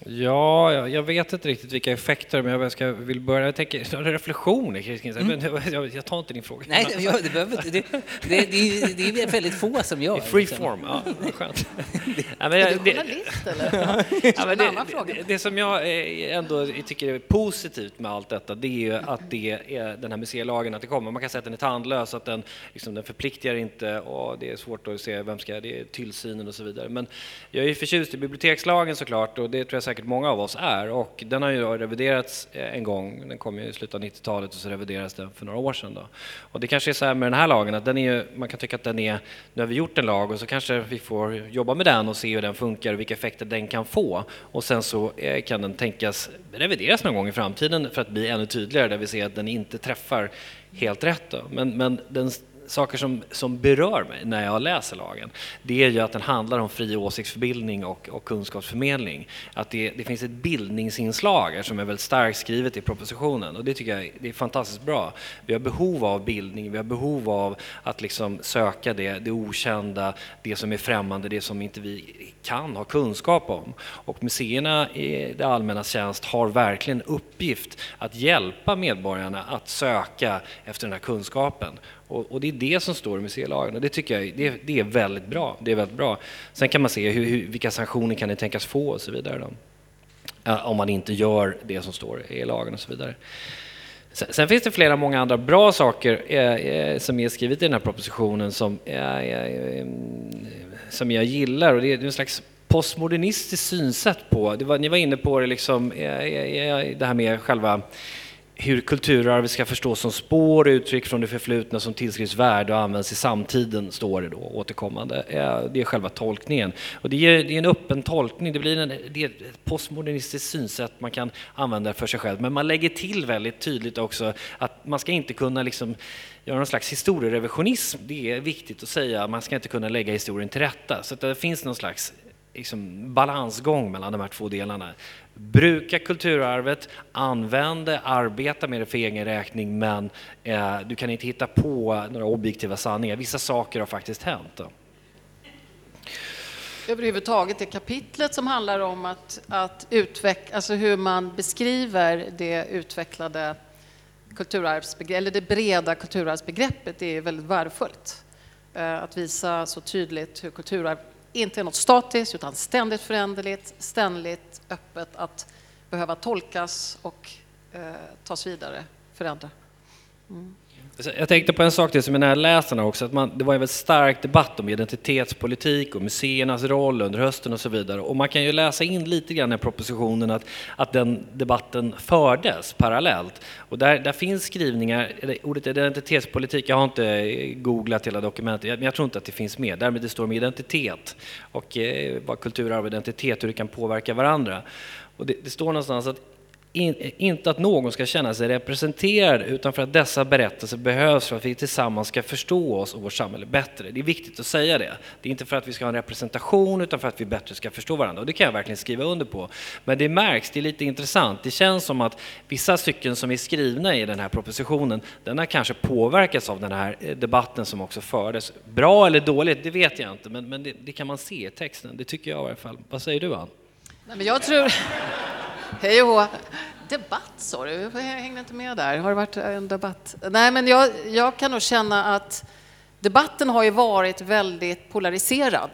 Ja, jag, jag vet inte riktigt vilka effekter, men jag ska, vill börja... Jag tänker, reflektioner kring det. Mm. Jag, jag tar inte din fråga. Nej, det, jag, det, behöver, inte- det, det, det, är- det är väldigt få som gör. I free liksom. form, ja, vad skönt. Ja, men Är jag- du det- journalist eller? Ja, men en det, det, det som jag eh, ändå tycker är positivt med allt detta, det är ju att det är den här museilagen, att det kommer. Man kan säga att den är tandlös, att den, liksom, den förpliktigar inte och det är svårt att se vem ska, det är tillsynen och så vidare. Men jag är ju förtjust i bibliotekslagen såklart och det tror jag säkert många av oss är och den har ju då reviderats eh, en gång, den kom ju i slutet av 90-talet och så reviderades den för några år sedan då. Och det kanske är så här med den här lagen att den är ju, man kan tycka att den är, nu har vi gjort en lag och så kanske vi får jobba med den och se hur den funkar och vilka effekter den kan få. Och sen så eh, kan den tänkas revideras någon gång i framtiden för att bli ännu tydligare där vi ser att den inte träffar helt rätt. Då. Men, men den saker som, som berör mig när jag läser lagen, det är ju att den handlar om fri åsiktsförbildning och, och kunskapsförmedling. Att det, det finns ett bildningsinslag som är väldigt starkt skrivet i propositionen och det tycker jag det är fantastiskt bra. Vi har behov av bildning, vi har behov av att liksom söka det, det okända, det som är främmande, det som inte vi kan ha kunskap om. Och museerna i det allmännas tjänst har verkligen uppgift att hjälpa medborgarna att söka efter den här kunskapen. Och, och det är det som står i museilagen och det tycker jag det, det är väldigt bra. Det är väldigt bra. Sen kan man se hur, hur, vilka sanktioner kan det tänkas få och så vidare. Då. Om man inte gör det som står i lagen och så vidare. Sen, sen finns det flera många andra bra saker eh, eh, som är skrivet i den här propositionen som, eh, eh, eh som jag gillar och det är en slags postmodernistiskt synsätt på, det var, ni var inne på det liksom, eh, eh, eh det här med själva hur kulturarvet ska förstås som spår och uttryck från det förflutna som tillskrivs värde och används i samtiden, står det då återkommande. Eh, det är själva tolkningen. Och det är, det är en öppen tolkning, det, blir en, det är ett postmodernistiskt synsätt man kan använda för sig själv. Men man lägger till väldigt tydligt också att man ska inte kunna liksom göra någon slags historierevisionism. Det är viktigt att säga, man ska inte kunna lägga historien till rätta. Så att det finns någon slags liksom balansgång mellan de här två delarna. Bruka kulturarvet, använd det, arbeta med det för egen räkning men eh, du kan inte hitta på några objektiva sanningar. Vissa saker har faktiskt hänt. Då. Överhuvudtaget det kapitlet som handlar om att, att utveckla, alltså hur man beskriver det utvecklade kulturarvsbegreppet, eller det breda kulturarvsbegreppet, Det är väldigt värdefullt. Eh, Att visa så tydligt hur kulturarv inte är något statiskt utan ständigt föränderligt, ständigt öppet att behöva tolkas och eh, tas vidare, förändra. Mm. Jag tänkte på en sak till som är jag läste också, att man, det var en väldigt stark debatt om identitetspolitik och museernas roll under hösten och så vidare. Och man kan ju läsa in lite grann i propositionen att, att den debatten fördes parallellt. Och där, där finns skrivningar, ordet identitetspolitik, jag har inte eh, googlat hela dokumentet, men jag tror inte att det finns med. Därmed det står om identitet och eh, vad kulturarv och identitet, hur det kan påverka varandra. Och det, det står någonstans att in, inte att någon ska känna sig representerad utan för att dessa berättelser behövs för att vi tillsammans ska förstå oss och vårt samhälle bättre. Det är viktigt att säga det. Det är inte för att vi ska ha en representation utan för att vi bättre ska förstå varandra. Och det kan jag verkligen skriva under på. Men det märks, det är lite intressant. Det känns som att vissa stycken som är skrivna i den här propositionen, den har kanske påverkats av den här eh, debatten som också fördes. Bra eller dåligt, det vet jag inte, men, men det, det kan man se i texten. Det tycker jag i alla fall. Vad säger du, Ann? Nej, men jag tror... Hej och hå. Debatt sa du, jag hängde inte med där. Har det varit en debatt? Nej, men jag, jag kan nog känna att debatten har ju varit väldigt polariserad.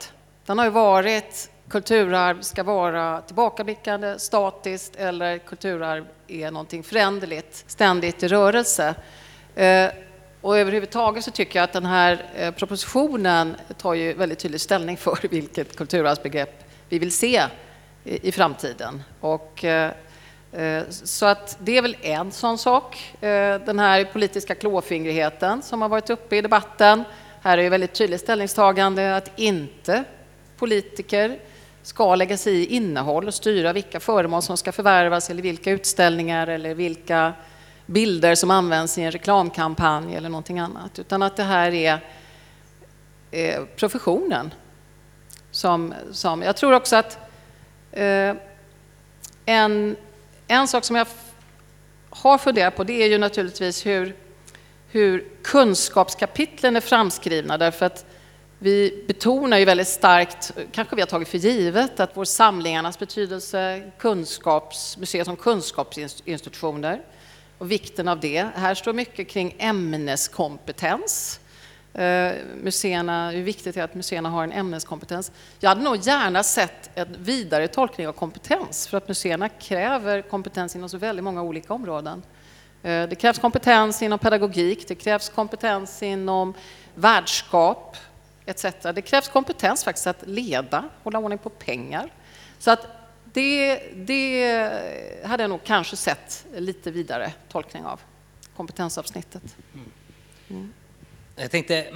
Den har ju varit kulturarv ska vara tillbakablickande, statiskt eller kulturarv är någonting föränderligt, ständigt i rörelse. Eh, och överhuvudtaget så tycker jag att den här eh, propositionen tar ju väldigt tydlig ställning för vilket kulturarvsbegrepp vi vill se i, i framtiden. Och, eh, eh, så att det är väl en sån sak. Eh, den här politiska klåfingrigheten som har varit uppe i debatten. Här är ju väldigt tydligt ställningstagande att inte politiker ska lägga sig i innehåll och styra vilka föremål som ska förvärvas eller vilka utställningar eller vilka bilder som används i en reklamkampanj eller någonting annat. Utan att det här är professionen som, som... Jag tror också att Eh, en, en sak som jag har funderat på det är ju naturligtvis hur, hur kunskapskapitlen är framskrivna därför att Vi betonar ju väldigt starkt, kanske vi har tagit för givet, att vår samlingarnas betydelse, museer som kunskapsinstitutioner och vikten av det. Här står mycket kring ämneskompetens. Eh, museerna, hur viktigt det är att museerna har en ämneskompetens. Jag hade nog gärna sett en vidare tolkning av kompetens för att museerna kräver kompetens inom så väldigt många olika områden. Eh, det krävs kompetens inom pedagogik, det krävs kompetens inom värdskap etc. Det krävs kompetens faktiskt att leda, hålla ordning på pengar. Så att det, det hade jag nog kanske sett lite vidare tolkning av kompetensavsnittet. Mm. Jag tänkte,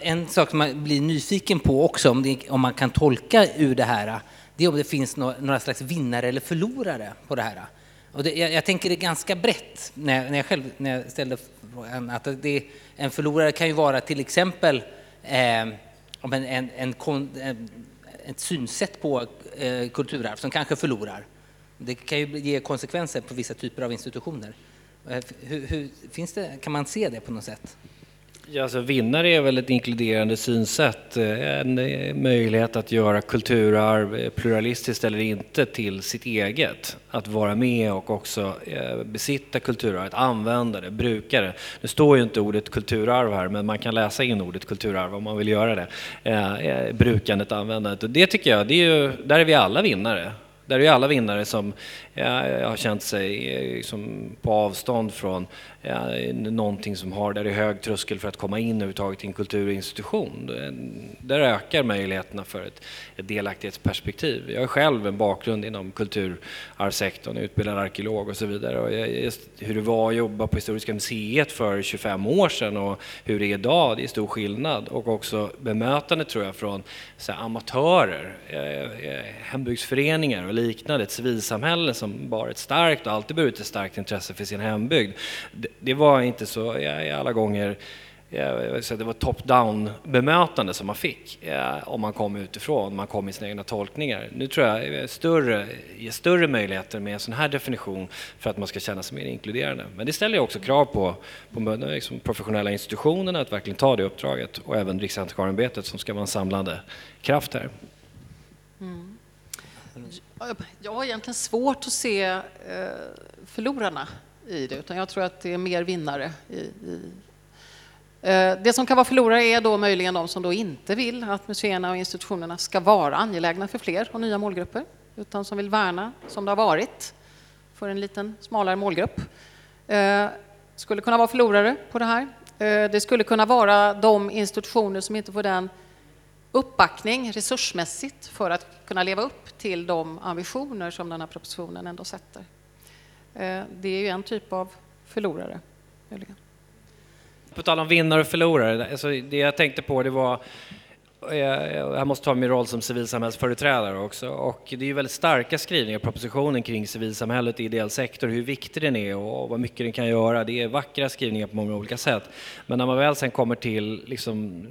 en sak som man blir nyfiken på också, om, det, om man kan tolka ur det här, det är om det finns några slags vinnare eller förlorare på det här. Och det, jag, jag, tänker det ganska brett när, när jag själv när jag ställde frågan, att det, en förlorare kan ju vara till exempel eh, en, en, en, en, eh, ett synsätt på eh, kulturarv som kanske förlorar. Det kan ju ge konsekvenser på vissa typer av institutioner. Eh, hur, hur, finns det, kan man se det på något sätt? Ja, alltså, vinnare är väl ett inkluderande synsätt, eh, en eh, möjlighet att göra kulturarv eh, pluralistiskt eller inte till sitt eget. Att vara med och också besitta kulturarvet, använda det, bruka det. Nu står ju inte ordet kulturarv här, men man kan läsa in ordet kulturarv om man vill göra det. Brukandet, användandet. Och det tycker jag, det är ju, där är vi alla vinnare. Där är ju alla vinnare som har känt sig eh, liksom på avstånd från ja, någonting som har, där det är hög tröskel för att komma in överhuvudtaget i en kulturinstitution. Eh, där ökar möjligheterna för ett, ett delaktighetsperspektiv. Jag har själv en bakgrund inom kulturarvssektorn, utbildad arkeolog och så vidare. Och just hur det var att jobba på Historiska museet för 25 år sedan och hur det är idag, det är stor skillnad. Och också bemötande tror jag från så här, amatörer, eh, eh, hembygdsföreningar och liknande, ett civilsamhälle som bara ett starkt och alltid burit ett starkt intresse för sin hembygd det var inte så ja, alla gånger så det var top-down bemötande som man fick ja, om man kom utifrån, man kom med sina egna tolkningar. Nu tror jag större, ger större möjligheter med en sån här definition för att man ska känna sig mer inkluderande. Men det ställer också krav på, på liksom professionella institutionerna att verkligen ta det uppdraget och även Riksantikvarieämbetet som ska vara en samlande kraft här. Mm. Jag har egentligen svårt att se eh, förlorarna i det, utan jag tror att det är mer vinnare. I, i. Eh, det som kan vara förlorare är då möjligen de som då inte vill att museerna och institutionerna ska vara angelägna för fler och nya målgrupper, utan som vill värna, som det har varit, för en liten smalare målgrupp. Eh, skulle kunna vara förlorare på det här. Det skulle kunna vara de institutioner som inte får den uppbackning resursmässigt för att kunna leva upp till de ambitioner som den här propositionen ändå sätter. Eh, det är ju en typ av förlorare. På tal om vinnare och förlorare, alltså det jag tänkte på det var Eh, jag måste ta min roll som civilsamhällsföreträdare också. Och det är ju väldigt starka skrivningar i propositionen kring civilsamhället och ideell sektor, hur viktig den är och vad mycket den kan göra. Det är vackra skrivningar på många olika sätt. Men när man väl sen kommer till liksom,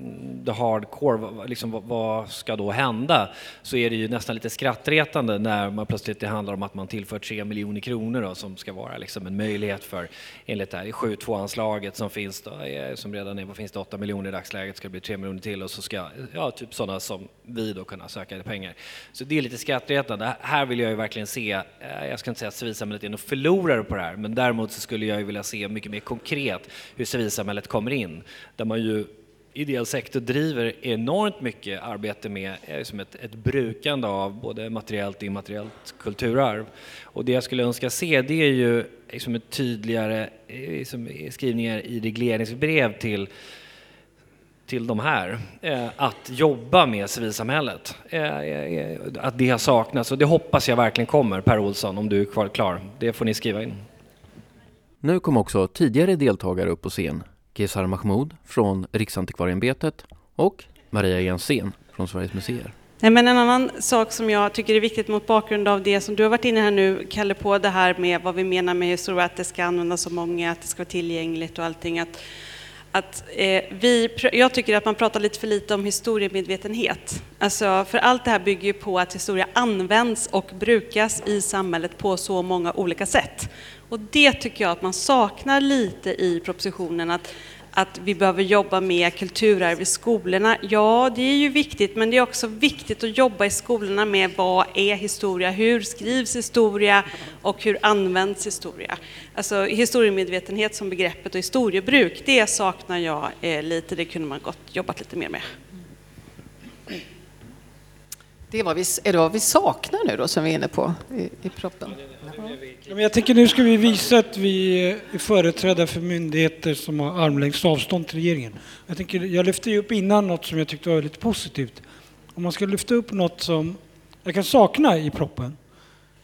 the hardcore, liksom, vad ska då hända? Så är det ju nästan lite skrattretande när man plötsligt det handlar om att man tillför 3 miljoner kronor då, som ska vara liksom en möjlighet för, enligt det här 7.2-anslaget som finns då, eh, som redan är, vad finns det, 8 miljoner i dagsläget, ska det bli 3 miljoner till och så ska eh, ja, typ sådana som vi då kunna söka pengar. Så det är lite skrattretande. Här vill jag ju verkligen se, eh, jag ska inte säga att civilsamhället är någon förlorare på det här, men däremot så skulle jag ju vilja se mycket mer konkret hur civilsamhället kommer in, där man ju ideell sektor driver enormt mycket arbete med eh, som ett, ett brukande av både materiellt och immateriellt kulturarv. Och det jag skulle önska se det är ju liksom ett tydligare liksom skrivningar i regleringsbrev till till de här, eh, att jobba med civilsamhället. Eh, eh, att det har saknats och det hoppas jag verkligen kommer, Per Olsson, om du är klar. Det får ni skriva in. Nu kom också tidigare deltagare upp på scen. Kesar Mahmoud från Riksantikvarieämbetet och Maria Jensén från Sveriges museer. Nej, men en annan sak som jag tycker är viktigt mot bakgrund av det som du har varit inne här nu, Kalle, på det här med vad vi menar med historia, att det ska användas så många, att det ska vara tillgängligt och allting. Att att eh, vi, jag tycker att man pratar lite för lite om historiemedvetenhet. Alltså, för allt det här bygger ju på att historia används och brukas i samhället på så många olika sätt. Och det tycker jag att man saknar lite i propositionen. Att att vi behöver jobba med kulturarv i skolorna. Ja, det är ju viktigt, men det är också viktigt att jobba i skolorna med vad är historia, hur skrivs historia och hur används historia? Alltså historiemedvetenhet som begreppet och historiebruk, det saknar jag eh, lite, det kunde man gott jobbat lite mer med. Det är, vad vi, är det vad vi saknar nu då som vi är inne på i, i proppen? Ja, men jag tänker nu ska vi visa att vi är företrädare för myndigheter som har armlängds avstånd till regeringen. Jag, tänker, jag lyfte ju upp innan något som jag tyckte var väldigt positivt. Om man ska lyfta upp något som jag kan sakna i proppen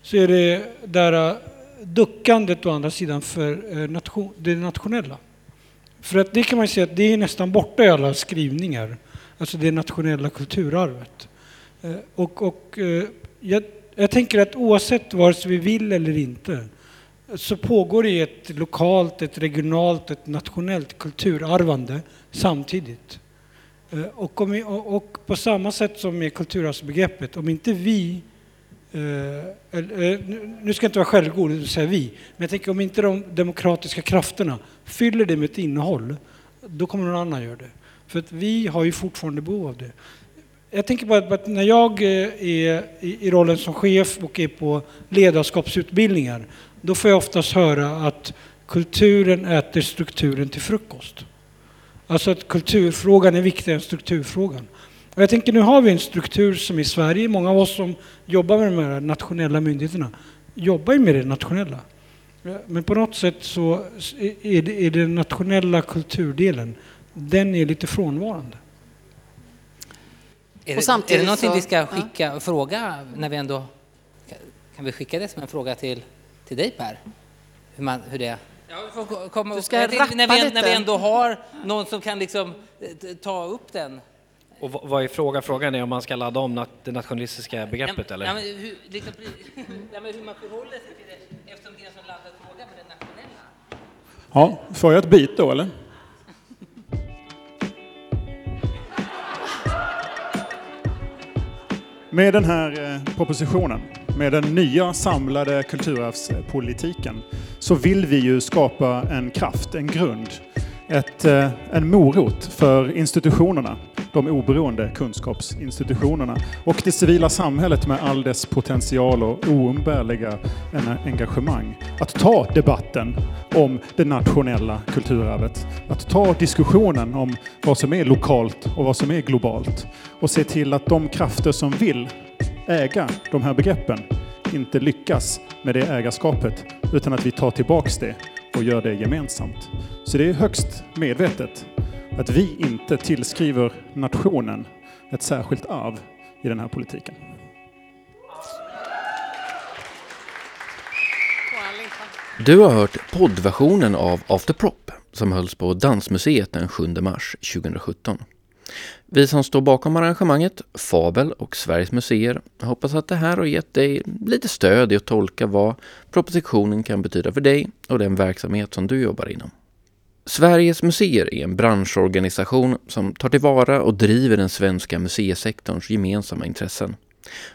så är det där äh, duckandet å andra sidan för äh, nation, det nationella. För att det kan man säga att det är nästan borta i alla skrivningar, alltså det nationella kulturarvet. Eh, och, och eh, jag, jag tänker att oavsett vare sig vi vill eller inte så pågår det ett lokalt, ett regionalt, ett nationellt kulturarvande samtidigt. Eh, och, om, och på samma sätt som med kulturarvsbegreppet, om inte vi nu ska jag inte vara självgod och säga vi, men jag tänker om inte de demokratiska krafterna fyller det med ett innehåll, då kommer någon annan göra det. För att vi har ju fortfarande behov av det. Jag tänker på att när jag eh, är i rollen som chef och är på ledarskapsutbildningar, då får jag oftast höra att kulturen äter strukturen till frukost. Alltså att kulturfrågan är viktigare än strukturfrågan. Och jag tänker nu har vi en struktur som i Sverige, många av oss som jobbar med de här nationella myndigheterna jobbar ju med det nationella. Men på något sätt så är det, är den nationella kulturdelen, den är lite frånvarande. Är det, är det någonting så, vi ska skicka, ja. fråga när vi ändå... Kan vi skicka det som en fråga till, till dig Per? Hur, man, hur det... Ja, kom, du ska rappa när, vi, lite. när vi ändå har någon som kan liksom eh, ta upp den. Och vad är frågan? Frågan är om man ska ladda om det nationalistiska begreppet ja, eller? Ja, men hur, liksom, ja, men hur man förhåller sig till det eftersom det är en sån laddad fråga med det nationella. Ja, får jag ett bit då eller? Med den här eh, propositionen, med den nya samlade kulturarvspolitiken, så vill vi ju skapa en kraft, en grund, ett, eh, en morot för institutionerna, de oberoende kunskapsinstitutionerna och det civila samhället med all dess potential och oumbärliga engagemang. Att ta debatten om det nationella kulturarvet, att ta diskussionen om vad som är lokalt och vad som är globalt och se till att de krafter som vill äga de här begreppen inte lyckas med det ägarskapet utan att vi tar tillbaks det och gör det gemensamt. Så det är högst medvetet att vi inte tillskriver nationen ett särskilt arv i den här politiken. Du har hört poddversionen av After Prop som hölls på Dansmuseet den 7 mars 2017. Vi som står bakom arrangemanget, Fabel och Sveriges museer, hoppas att det här har gett dig lite stöd i att tolka vad propositionen kan betyda för dig och den verksamhet som du jobbar inom. Sveriges museer är en branschorganisation som tar tillvara och driver den svenska museisektorns gemensamma intressen.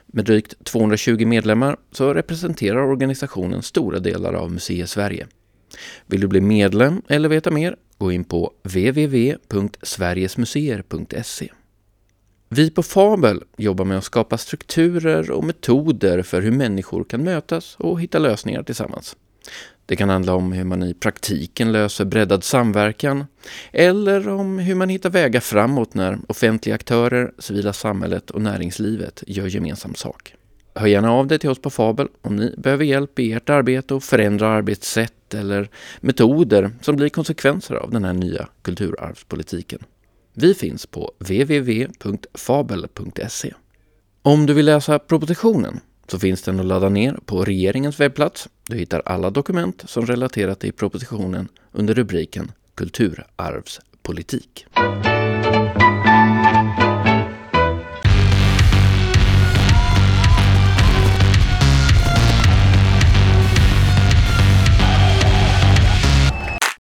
Med drygt 220 medlemmar så representerar organisationen stora delar av Museisverige. Vill du bli medlem eller veta mer Gå in på www.sverigesmuseer.se. Vi på Fabel jobbar med att skapa strukturer och metoder för hur människor kan mötas och hitta lösningar tillsammans. Det kan handla om hur man i praktiken löser breddad samverkan eller om hur man hittar vägar framåt när offentliga aktörer, civila samhället och näringslivet gör gemensam sak. Hör gärna av dig till oss på Fabel om ni behöver hjälp i ert arbete och förändra arbetssätt eller metoder som blir konsekvenser av den här nya kulturarvspolitiken. Vi finns på www.fabel.se. Om du vill läsa propositionen så finns den att ladda ner på regeringens webbplats. Du hittar alla dokument som relaterar till propositionen under rubriken Kulturarvspolitik.